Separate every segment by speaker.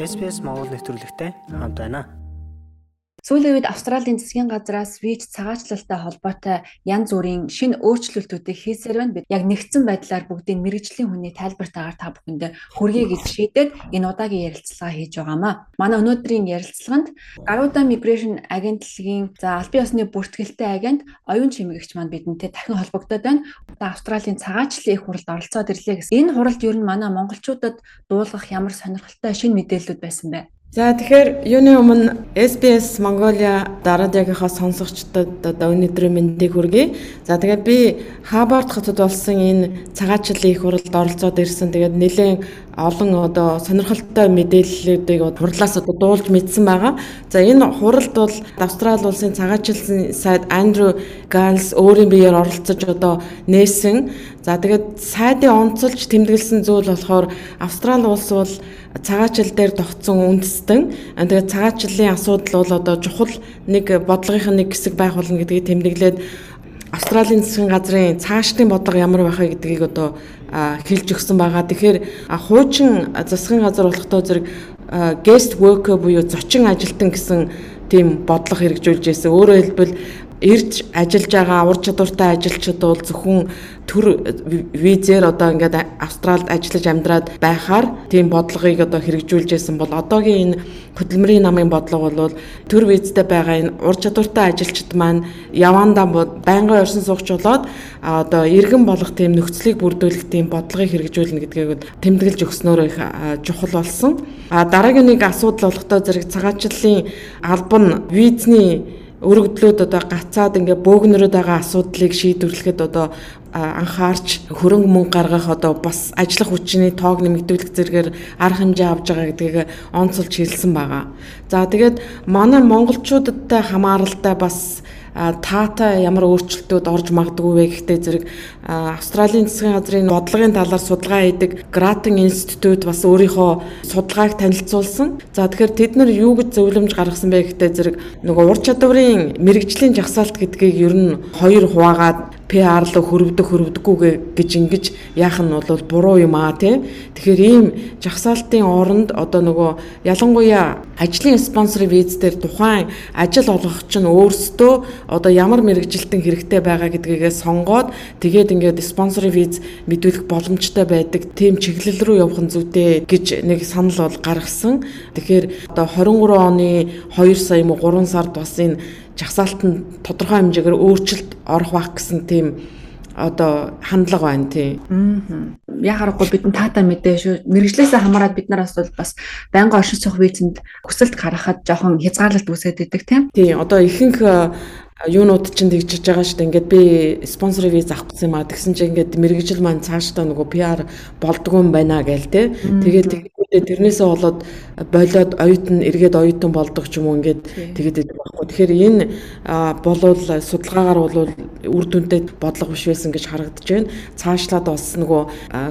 Speaker 1: SPS Монгол нэвтрүүлэгтэй хамт байна.
Speaker 2: Сүүлийн үед Австралийн засгийн газраас ВИЧ цагаачлалтай холбоотой янз бүрийн шинэ өөрчлөлтүүдийг хийсээр байна. Бид яг нэгдсэн байдлаар бүгдийг мэрэгжлийн хүний тайлбартаагаар та бүхэндээ хүргэе гэж шийдээд энэ удаагийн ярилцлага хийж байгаамаа. Манай өнөөдрийн ярилцлаганд Garuda Migration агентлагийн за албан ёсны бүртгэлтэй агент оюун чимэгч маань бидэнтэй дахин холбогдоод байна. Австралийн цагаачлалын их хуралд оролцоод ирлээ гэсэн. Энэ хуралд ер нь манай монголчуудад дуулгах ямар сонирхолтой шинэ мэдээлэлүүд байсан бэ?
Speaker 3: За тэгэхээр юуны өмнө SBS Mongolia дараадагийнхаа сонсогчдод одоо өнөөдрийн мэндийг хүргэе. За тэгээд би Хабард хотод болсон энэ цагаачлалын их хуралд оролцоод ирсэн. Тэгээд нэлээд олон одоо сонирхолтой мэдээллүүдийг хурлаас одоо дуулж мэдсэн байгаа. За энэ хуралд бол Австрали улсын цагаачлалын сайд Андрю Ганс өөрийн биеэр оролцож одоо нээсэн. За тэгээд сайдын онцолж тэмдэглэсэн зүйл болохоор Австрали улс бол цагаачл дээр тогтсон үндэстэн тэгээд цагаачлалын асуудал бол одоо чухал нэг бодлогын нэг хэсэг байх болно гэдгийг тэмдэглээд Австралийн засгийн газрын цаашдын бодлого ямар байхаа гэдгийг одоо хэлж өгсөн байгаа. Тэгэхээр хуучин засгийн газар болохдоо зэрэг guest worker буюу зочин ажилтан гэсэн тийм бодлого хэрэгжүүлж байсан. Өөрөөр хэлбэл ирж ажиллаж байгаа ур чадвартай ажилчид бол зөвхөн төр визээр одоо ингээд Австралид ажиллаж амьдраад байхаар тийм бодлогыг одоо хэрэгжүүлжсэн бол одоогийн энэ хөдөлмөрийн намын бодлого бол төр визтэй байгаа энэ ур чадвартай ажилчид маань явандаа байнгын оршин суугч болоод одоо иргэн болох тийм нөхцөлийг бүрдүүлэх тийм бодлогыг хэрэгжүүлнэ гэдгийг тэмдэглэж өгснөөр их чухал болсон. А дараагийн нэг асуудал болохдоо зэрэг цагаачлалын албан визний өргөдлөөд одоо гацаад ингээ бөөгнөрөд байгаа асуудлыг шийдвэрлэхэд одоо анхаарч хөрөнгө мөнгө гаргах одоо бас ажиллах хүчний тоог нэмэгдүүлэх зэргээр арга хэмжээ авж байгаа гэдгийг онцолж хэлсэн байгаа. За тэгээд манай монголчуудтай хамааралтай бас таата ямар өөрчлөлтүүд орж магадгүй вэ гэхдээ зэрэг Австралийн засгийн газрын бодлогын талаар судалгаа хийдэг Grattan Institute бас өөрийнхөө судалгааг танилцуулсан. За тэгэхээр тэд нар юу гэж зөвлөмж гаргасан бэ гэхдээ зэрэг нөгөө ур чадварын мэрэгжлийн жагсаалт гэдгийг ер нь хоёр хуваагаад PR руу хөрөвдөх хөрөвдөггүй гэж ингэж яах нь бол буруу юм аа тий. Тэгэхээр ийм жагсаалтын оронд одоо нөгөө ялангуяа ажлын спонсорын виз дээр тухайн ажил олгогч нь өөрсдөө одоо ямар мэрэгжилтэн хэрэгтэй байгаа гэдгийгээ сонгоод тэгээд ингээд спонсорын виз мэдүүлэх боломжтой байдаг тийм чиглэл рүү явах нь зүйтэй гэж нэг санал бол гаргасан. Тэгэхээр одоо 23 оны 2 сая юм уу 3 сард бас энэ жагсаалт нь тодорхой хэмжээгээр өөрчлөлт орох байх гэсэн тийм одоо хандлага байна тий. Аа. Яг харахгүй бидний таата мэдээ шүү. Мэргэжлээсээ хамаарат бид нараас бол бас байнгын оршин суух визэнд хүсэлт гаргахад жоохон хязгаарлалт үүсээд идэг тийм. Тий. Одоо ихэнх юунууд чинь тэгжиж байгаа шүү дээ. Ингээд би спонсорын виз авах гэсэн юм аа. Тэгсэн чинь ингээд мэрэгжил маань цаашдаа нөгөө PR болдгоо юм байна гээл те. Тэгээд тэрнээсээ болоод болоод оюутан эргээд оюутан болдог ч юм уу ингээд тэгээд байдаг байхгүй. Тэгэхээр энэ болвол судалгаагаар бол үр дүнтэй бодлого биш байсан гэж харагдаж байна. Цаашлаад бас нөгөө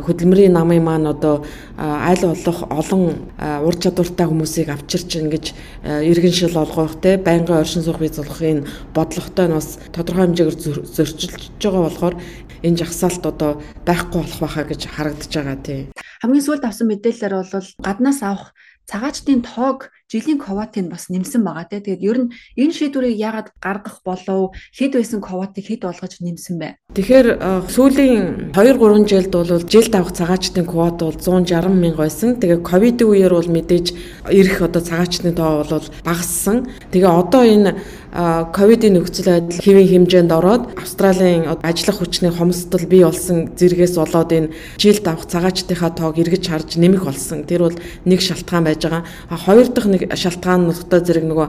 Speaker 3: хөдөлмөрийн намын маань одоо аль болох олон ур чадвартай хүмүүсийг авчирч ингэж иргэн шил олгох те байнгын оршин суух энэ бодлого бодлоготой нь бас тодорхой хэмжээгээр зөрчилж байгаа болохоор энэ жагсаалт одоо байхгүй болох байхаа гэж харагдаж байгаа тий. Хамгийн сүүлд авсан мэдээлэлээр бол гаднаас авах цагаачдын тоог жилийн квотыг бас нэмсэн байгаа те. Тэгээд ер нь энэ шийдвэрийг яагаад гаргах болов? Хэд байсан квотыг хэд болгож нэмсэн бэ? Тэгэхээр сүүлийн 2 3 жилд бол жилд авах цагаачдын квот бол 160 мянга байсан. Тэгээ ковидын үеэр бол мэдээж ирэх одоо цагаачдын тоо бол багассан. Тэгээ одоо энэ ковидын нөхцөл байдал хэвийн хэмжээнд ороод Австралийн ажиллах хүчний хомсдол бий болсон зэргээс болоод энэ жилд авах цагаачдынхаа тоог эргэж харж нэмэх болсон. Тэр бол нэг шалтгаан байж байгаа. Хоёр дахь нэг шалтгаан нь одоо зэрэг нөгөө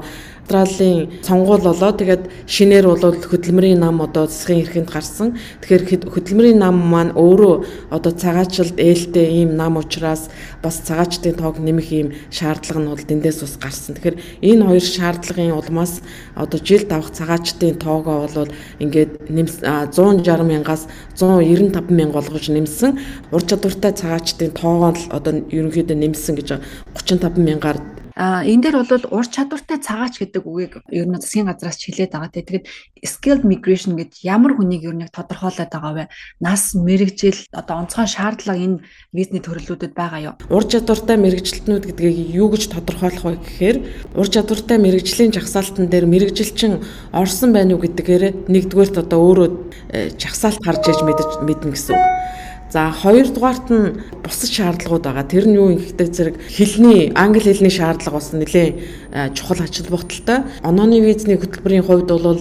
Speaker 3: Австралийн сонгуул болоо тэгээд шинээр бол хөдөлмөрийн нам одоо засгийн эрхэнд гарсан. Тэгэхээр хөдөлмөрийн нам маань өөрөө одоо цагаачлалд ээлтэй ийм нам учраас бас цагаачдын тоог нэмэх ийм шаардлага нь бол дэндээс бас гарсан. Тэгэхээр энэ хоёр шаардлагын улмаас одоо жилд авах цагаачдын тоогоо бол ингээд 160 мянгаас 195 мянга болгож нэмсэн. Ур чадвартай цагаачдын тоогоо л одоо ерөнхийдөө нэмсэн гэж 35 мянгаар
Speaker 2: А энэ дээр бол ур чадвартай цагаач гэдэг үгийг ер нь засгийн газраас хэлээд байгаа те. Тэгээд skilled migration гэж ямар хүнийг ер нь тодорхойлоод байгаа вэ? Нас, мэрэгжил, одоо онцгой шаардлага энэ визний төрлүүдэд байгаа юу?
Speaker 3: Ур чадвартай мэрэгжилтнүүд гэдгийг юу гэж тодорхойлох вэ гэхээр ур чадвартай мэрэгжлийн жагсаалтан дээр мэрэгжилчин орсон байна уу гэдгээр нэгдүгээрт одоо өөрөө э, жагсаалт гарч иж мэднэ гэсэн үг. За хоёрдугаарт нь бусад шаардлагууд байгаа. Тэр нь юу ихтэй зэрэг хэлний англи хэлний шаардлага бас нэлээд чухал ач холбогдолтой. Онооны визний хөтөлбөрийн хувьд бол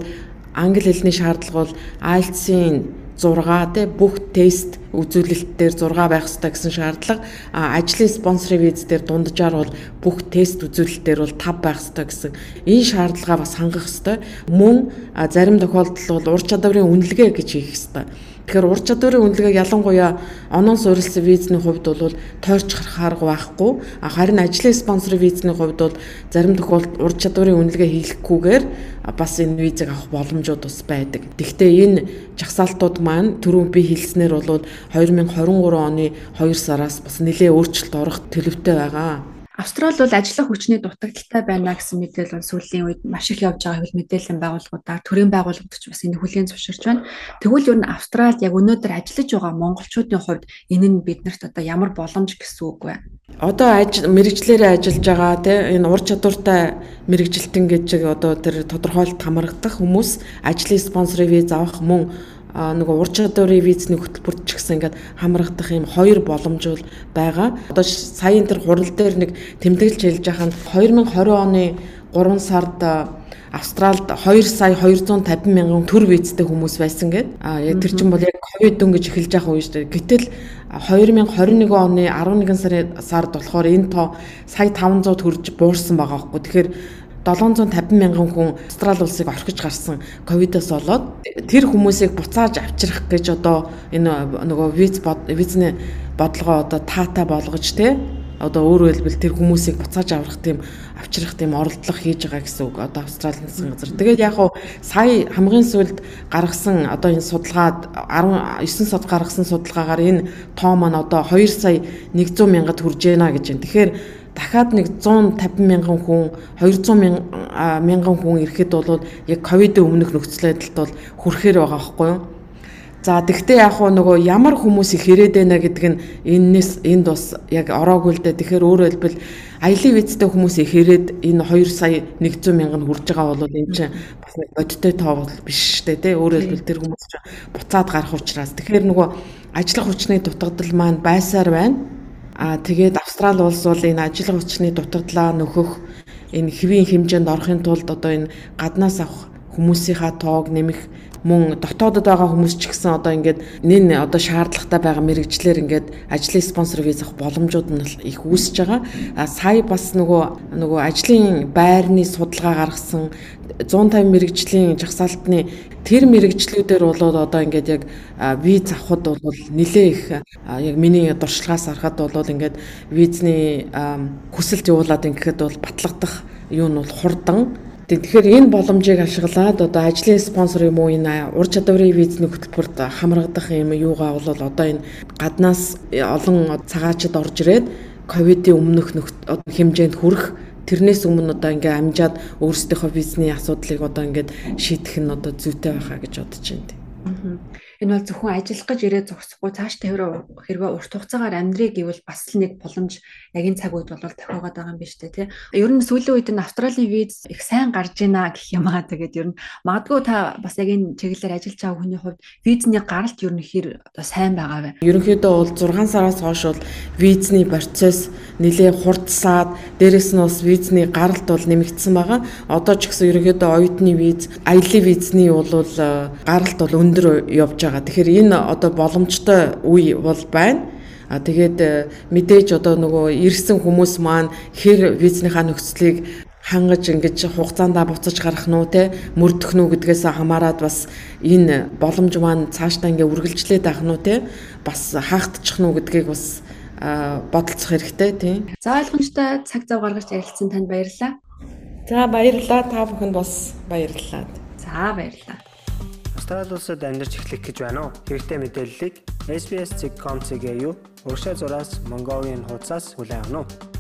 Speaker 3: англи хэлний шаардлага бол IELTS-ийн 6 тий бүх тест үзүүлэлт дээр 6 байх хэрэгтэй гэсэн шаардлага ажлын спонсорын виз дээр дунджаар бол бүх тест үзүүлэлт дээр бол 5 байх хэрэгтэй гэсэн энэ шаардлагаа бас хангах хэрэгтэй мөн зарим тохиолдолд бол ур чадварын үнэлгээ гэж хийх хэрэгтэй Тэгэхээр ур чадварын үнэлгээ ялангуяа онон суурилсан визний хувьд бол тойрч харахаар байхгүй. Харин ажлын спонсорын визний хувьд бол зарим тохиолдолд ур чадварын үнэлгээ хийхгүйгээр бас энэ визийг авах боломжууд бас байдаг. Гэхдээ энэ жагсаалтууд маань түрүүн би хэлснээр бол 2023 оны 2 сараас бас нэлээд өөрчлөлт орох төлөвтэй байгаа.
Speaker 2: Австрал бол ажиллах хүчний дутагдaltaй байна гэсэн мэдээлэл бол сүүлийн үед маш их явж байгаа хөл мэдээллийн байгууллагуудаар төрийн байгууллагууд ч бас энэ хүлээн зөвшөөрч байна. Тэгвэл ер нь Австралид яг өнөөдөр ажиллаж байгаа монголчуудын хувьд энэ нь биднэрт одоо ямар боломж гэсэн үг вэ?
Speaker 3: Одоо мэрэгчлэрээ ажиллаж байгаа тийм энэ ур чадвартай мэрэгжилтэн гэж одоо тэр тодорхойлт хамрагдах хүмүүс ажлын спонсорын виз авах мөн нөгөө ур чадварын визний хөтөлбөрт ч гэсэн ингээд хамрагдах юм хоёр боломж бол байгаа. Одоо саяын тэр хурал дээр нэг тэмдэглэж хэлж байгаа нь 2020 оны 3 сард Австралид 2 сая 250 мянган төр визтэй хүмүүс байсан гэд. А яг тэр чинь бол яг ковид дөнгөж эхэлж байгаа үе шүү дээ. Гэтэл 2021 оны 11 сарын сард болохоор энэ тоо сая 500 төрж буурсан байгаа байхгүй. Тэгэхээр 750 мянган хүн Австрали улсыг орхиж гарсан ковидоос болоод тэр хүмүүсийг буцааж авчрах гэж одоо энэ нөгөө виз визний бодлогоо одоо таата болгож те одоо өөрөөр хэлбэл тэр хүмүүсийг буцааж аврах тийм авчрах тийм оролдлого хийж байгаа гэсэн үг одоо Австралийн засгийн газар. Тэгээд яг хуу сая хамгийн сүүлд гаргасан одоо энэ судалгаад 19 сард гаргасан судалгаагаар энэ тоо маань одоо 2 сая 100 мянгад хүрж байна гэж байна. Тэгэхээр дахиад нэг 150 мянган хүн 200 мянган хүн ирэхэд бол яг ковидын өмнөх нөхцөл байдалд бол хүрэхээр байгаа байхгүй юу? За тэгвэл яг хуу нөгөө ямар хүмүүс их ирээд байна гэдэг нь энэс энд бас яг ороогүй л дээ. Тэгэхээр өөрөөр хэлбэл аялын визтэй хүмүүс их ирээд энэ 2 сая 100 мянган хүрж байгаа бол энэ чинь бас нэг бодиттой тоо бол биш шүү дээ. Өөрөөр хэлбэл тэр хүмүүс чинь буцаад гарах учраас. Тэгэхээр нөгөө ажиллах хүчний дутагдал маань байсаар байна Аа тэгээд Австрали улс бол энэ ажил хүчний дутагдлаа нөхөх энэ хэвийн хэмжээнд орохын тулд одоо энэ гаднаас авах хүмүүсийнхаа тоог нэмэх мөн дотоодод байгаа хүмүүс ч гэсэн одоо ингээд нэн одоо шаардлагатай байгаа мэрэгчлэр ингээд ажлын спонсор виз авах боломжууд нь их үүсэж байгаа. А сая бас нөгөө нөгөө ажлын байрны судалгаа гаргасан 150 мэрэгжлийн жагсаалтны тэр мэрэгчлүүдээр болоод одоо ингээд яг виз авахд бол нэлээ их яг миний дуршлагаас харахад бол ингээд визний хүсэлт явуулаад ингээд бол батлагдах юу нь бол хурдан Тэгэхээр энэ боломжийг ашиглаад одоо ажлын спонсор юм уу энэ ур чадварын визний хөтөлбөрт хамрагдах юм юугаа бол одоо энэ гаднаас олон цагаачд орж ирээд ковидын өмнөх хэмжээнд хүрэх тэрнээс өмнө одоо ингээ амжаад өөрсдийнхөө визний асуудлыг одоо ингээд шийдэх нь одоо зүйтэй байхаа гэж бодож байна.
Speaker 2: Энэ бол зөвхөн ажиллах гэж ирээд зогсохгүй цааш тавираа хэрвээ урт хугацаагаар амьдрий гэвэл бас л нэг боломж яг энэ цаг үед бол тохиогоод байгаа юм биш үү те. Ер нь сүүлийн үед энэ Австралийн виз их сайн гарж ийна гэх юм аа тэгээд ер нь магадгүй та бас яг энэ чиглэлээр ажиллаж байгаа хүний хувьд визний гаралт ер нь хэр одоо сайн байгаа вэ?
Speaker 3: Ерөнхийдөө бол 6 сараас хойш бол визний процесс нэлээд хурдсаад дээрэс нь бас визний гаралт бол нэмэгдсэн байгаа. Одоо ч гэсэн ерөнхийдөө оюутны виз, аялын визний бол э, гаралт бол өндөр явж байгаа. Тэгэхээр энэ одоо боломжтой үе бол байна. А тэгээд э, мэдээж одоо нөгөө ирсэн хүмүүс маань хэр визнийхаа нөхцөлийг хангаж ингэж хугацаандаа буцаж гарах нь уу те мөрдөх нь үү гэдгээс хамаарат бас энэ боломж маань цаашдаа ингээ үргэлжлээд байх нь уу те бас хаагдчих нь үү гэдгийг бас бодолцох хэрэгтэй тийм.
Speaker 2: За ойлгомжтой цаг зав гаргаж ярилцсан танд баярлалаа.
Speaker 3: За баярлалаа та бүхэнд бас баярлалаа.
Speaker 2: За баярлалаа.
Speaker 1: Австрали улсад амьдарч эхлэх гэж байна уу? Хэрэгтэй мэдээллийг SBS.com.cg юу? Уршаа зураас Mongolian хуудасаас хүлээн авах нь.